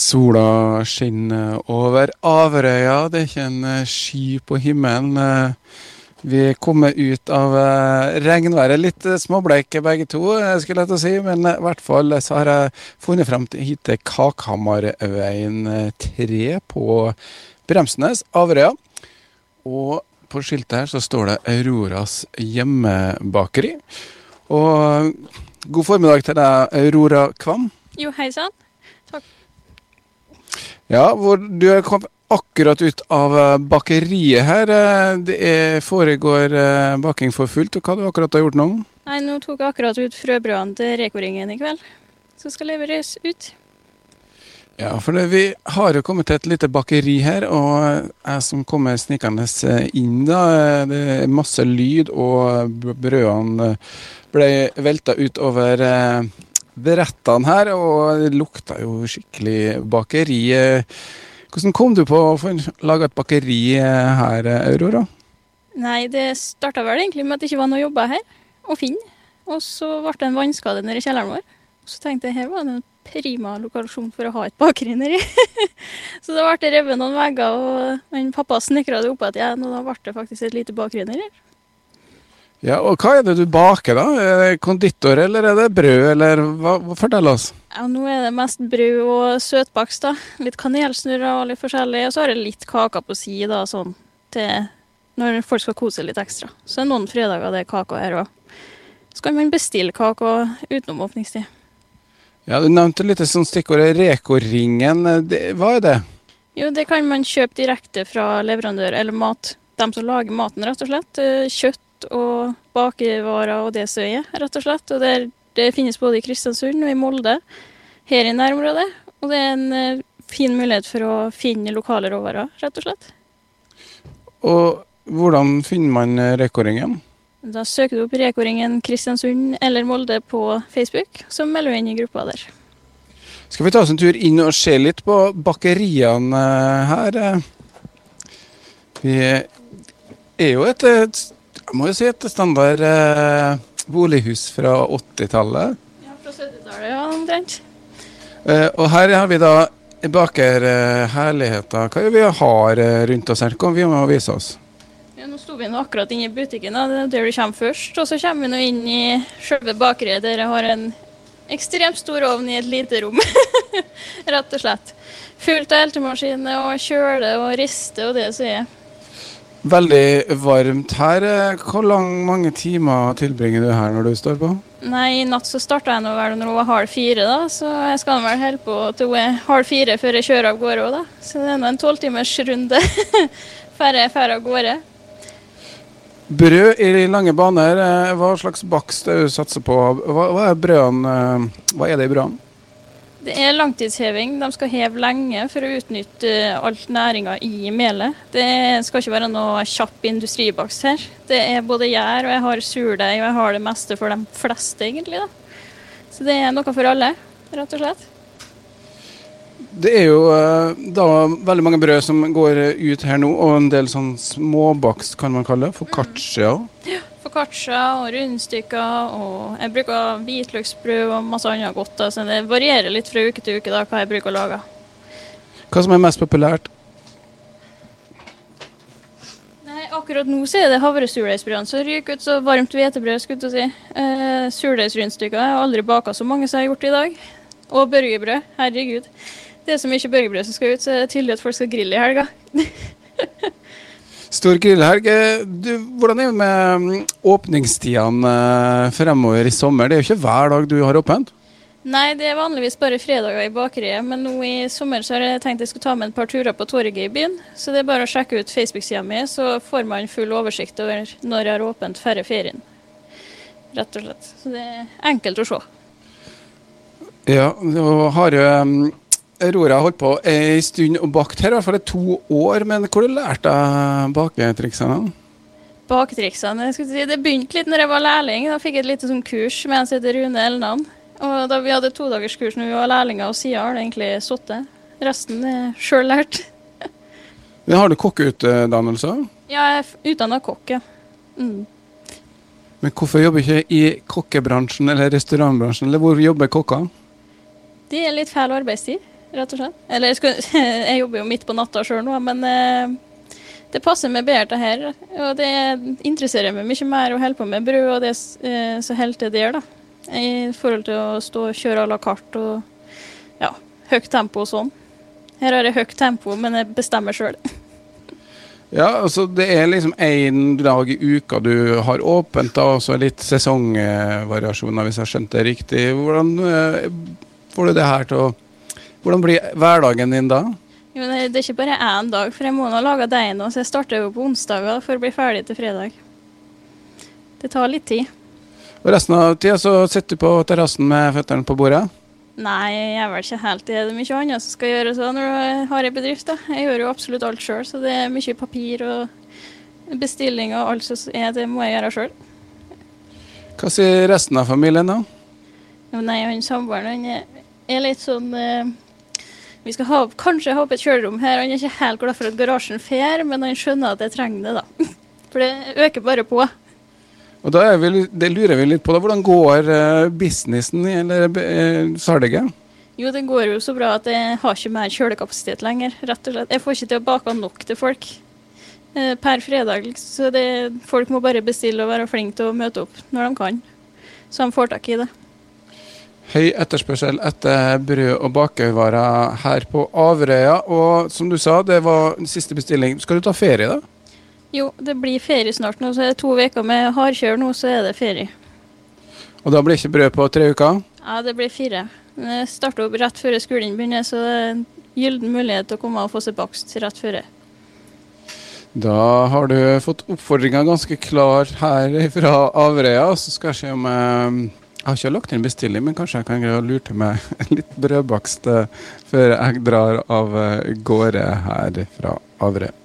Sola skinner over Averøya. Det er ikke en eh, sky på himmelen. Vi Vi kommer ut av eh, regnværet. Litt eh, småbleike begge to, eh, skulle jeg til å si. Men eh, i hvert fall så har jeg funnet frem hit til Kakhamarveien 3 på Bremsnes, Averøya. Og på skiltet her så står det Auroras hjemmebakeri. Og god formiddag til deg, Aurora Kvam. Jo, hei sann. Ja, du er kommet akkurat ut av eh, bakeriet her. Eh, Det er, foregår eh, baking for fullt. Og hva har du akkurat har gjort nå? Nei, nå tok jeg akkurat ut frøbrødene til Reko-ringen i kveld. Så skal leveres ut. Ja, for det, vi har jo kommet til et lite bakeri her, og jeg som kommer snikende inn da, det er masse lyd, og brødene ble velta utover eh, brettene her, og det lukta jo skikkelig bakeri. Hvordan kom du på å lage et bakeri her, Aurora? Nei, det starta vel egentlig med at det ikke var noe jobber her å finne. Og så ble det en vannskade nede i kjelleren vår. Så tenkte jeg her var det en prima lokasjon for å ha et bakeri nedi. så da ble det revet noen vegger, og min pappa snekra det opp igjen, og da ble det faktisk et lite bakeri nedi. Ja, og hva er det du baker da? Er det konditor, eller er det brød, eller hva? hva- Fortell oss. Ja, nå er det mest brød og søtbakst, da. Litt kanelsnurrer og litt forskjellig. Og så har jeg litt kaker på si, da, sånn til når folk skal kose litt ekstra. Så er noen fredager det er kaker her òg. Så kan man bestille kaker utenom åpningstid. Ja, Du nevnte litt sånn stikkordet Reko-ringen. Hva er det? Jo, det kan man kjøpe direkte fra leverandør eller mat. Dem som lager maten, rett og slett. Eh, Og bakevarer og det som er, rett og slett. Og det, er- det finnes både i Kristiansund og i Molde, her i nærområdet. Og det er en eh, fin mulighet for å finne lokale råvarer, rett og slett. Og hvordan finner man Reko-ringen? Da søker du opp Reko-ringen Kristiansund eller Molde på Facebook, så melder du inn i gruppa der. Skal vi ta oss en tur inn og se litt på bakeriene eh, her? eh? Vi er jo et, et jeg må jo si et standard eh, bolighus fra 80-tallet. Ja, fra 70-tallet, ja, omtrent. Eh, og her har vi da baker eh, herligheter. Hva er det vi har eh, rundt oss her? Kom, vi må vise oss. Ja, nå sto vi nå akkurat inne i butikken, da. det er der du kommer først. Og så kommer vi nå inn i selve bakeriet, der jeg har en ekstremt stor ovn i et lite rom. Rett og slett. Fullt av eltemaskiner og kjøle og riste og det som er. Veldig varmt her. Hvor lang, mange timer tilbringer du her når du står på? Nei, i natt så starta jeg nå vel når hun var halv fire, da. Så jeg skal vel holde på til hun er halv fire før jeg kjører av gårde òg, da. Så det er nå en tolvtimersrunde før jeg drar av gårde. Brød i lange baner. eh, Hva slags bakst det du satser på? Hva, hva er brødene? eh, Hva er det i brødene? Det er langtidsheving. De skal heve lenge for å utnytte eh, alt næringa i melet. Det skal ikke være noe kjapp industribakst her. Det er både gjær, og jeg har surdeig, og jeg har det meste for de fleste, egentlig. da. Så det er noe for alle, rett og slett. Det er jo eh, da veldig mange brød som går ut her nå, og en del sånn småbakst, kan man kalle det. Foccaccia. Foccaccia og rundstykker, og jeg bruker hvitløksbrød og masse annet godt. Så det varierer litt fra uke til uke da, hva jeg bruker å lage. Hva som er mest populært? Nei, akkurat nå så er det havresurdeigsbrødene som ryker ut, så varmt hvetebrød, skulle jeg si. Eh, Surdeigsrundstykker. Jeg har aldri baka så mange som jeg har gjort i dag. Og børgebrød. Herregud. Det er så mye børgebrød som skal ut, så det er tydelig at folk skal grille i helga. Stor grillhelg. Du, hvordan er det med mm, åpningstidene eh, fremover i sommer? Det er jo ikke hver dag du har åpent. Nei, det er vanligvis bare fredager i bakeriet, men nå i sommer så har jeg tenkt jeg skulle ta med et par turer på torget i byen. Så det er bare å sjekke ut Facebook-sida mi, så får man full oversikt over når jeg har åpent færre ferien. Rett og slett. Så det er enkelt å se. Ja, og har jo Aurora holdt på ei stund og bakt her, i hvert fall i to år. Men hvor har du lært deg baketriksene? Baketriksene, jeg skulle si, det begynte litt når jeg var lærling. Da fikk jeg et lite sånn kurs med en som heter Rune Elnan. Og da vi hadde todagerskurs når vi var lærlinger, og siden har det egentlig sittet. Resten er sjøl lært. Men har du kokkeutdannelse? Ja, jeg er utdanna kokk, ja. Mm. Men hvorfor jobber ikke i kokkebransjen eller restaurantbransjen, eller hvor jobber kokker? Det er litt feil arbeidstid. Rett og slett. Eller jeg, skal, jeg jobber jo midt på natta sjøl nå, men eh, det passer meg bedre det her. Og det interesserer meg mye mer å holde på med brød og det eh, som holder til der, da. I forhold til å stå og kjøre à la carte og ja, høyt tempo og sånn. Her er det høyt tempo, men jeg bestemmer sjøl. Ja, altså det er liksom én dag i uka du har åpent, da, og så litt sesongvariasjoner, hvis jeg har skjønt det riktig. Hvordan eh, får du det her til å Hvordan blir hverdagen din da? Jo, det er ikke bare én dag, for jeg må nå lage deig nå, så jeg starter jo på onsdager for å bli ferdig til fredag. Det tar litt tid. Og resten av tida så sitter du på terrassen med føttene på bordet? Nei, jeg er vel ikke helt det. Det er mye annet som skal gjøres når du har en bedrift. da. Jeg gjør jo absolutt alt sjøl, så det er mye papir og bestilling og alt som er, det må jeg gjøre sjøl. Hva sier resten av familien, da? Jo, nei, han samboeren han er, er litt sånn eh, Vi skal ha, kanskje ha opp et kjølerom her. Han er ikke helt glad for at garasjen fer, men han skjønner at jeg trenger det, da. For det øker bare på. Og da vi, det lurer vi litt på, da. Hvordan går eh, businessen, eller eh, salget? Jo, det går jo så bra at jeg har ikke mer kjølekapasitet lenger, rett og slett. Jeg får ikke til å bake nok til folk eh, per fredag. Så det, folk må bare bestille og være flinke til å møte opp når de kan. Så de får tak i det. Høy etterspørsel etter brød og bakervarer her på Averøya. Og som du sa, det var siste bestilling. Skal du ta ferie, da? Jo, det blir ferie snart nå, så er det to uker med hardkjør nå, så er det ferie. Og da blir ikke brød på tre uker? Ja, det blir fire. Det starter opp rett før skolen begynner, så det er en gyllen mulighet til å komme og få seg bakst rett før. Da har du fått oppfordringa ganske klar her fra Averøya. Så skal jeg se om eh, Jeg har ikke lagt inn bestilling, men kanskje jeg kan greie å lure til meg litt brødbakst eh, før jeg drar av eh, gårde her fra Averøya.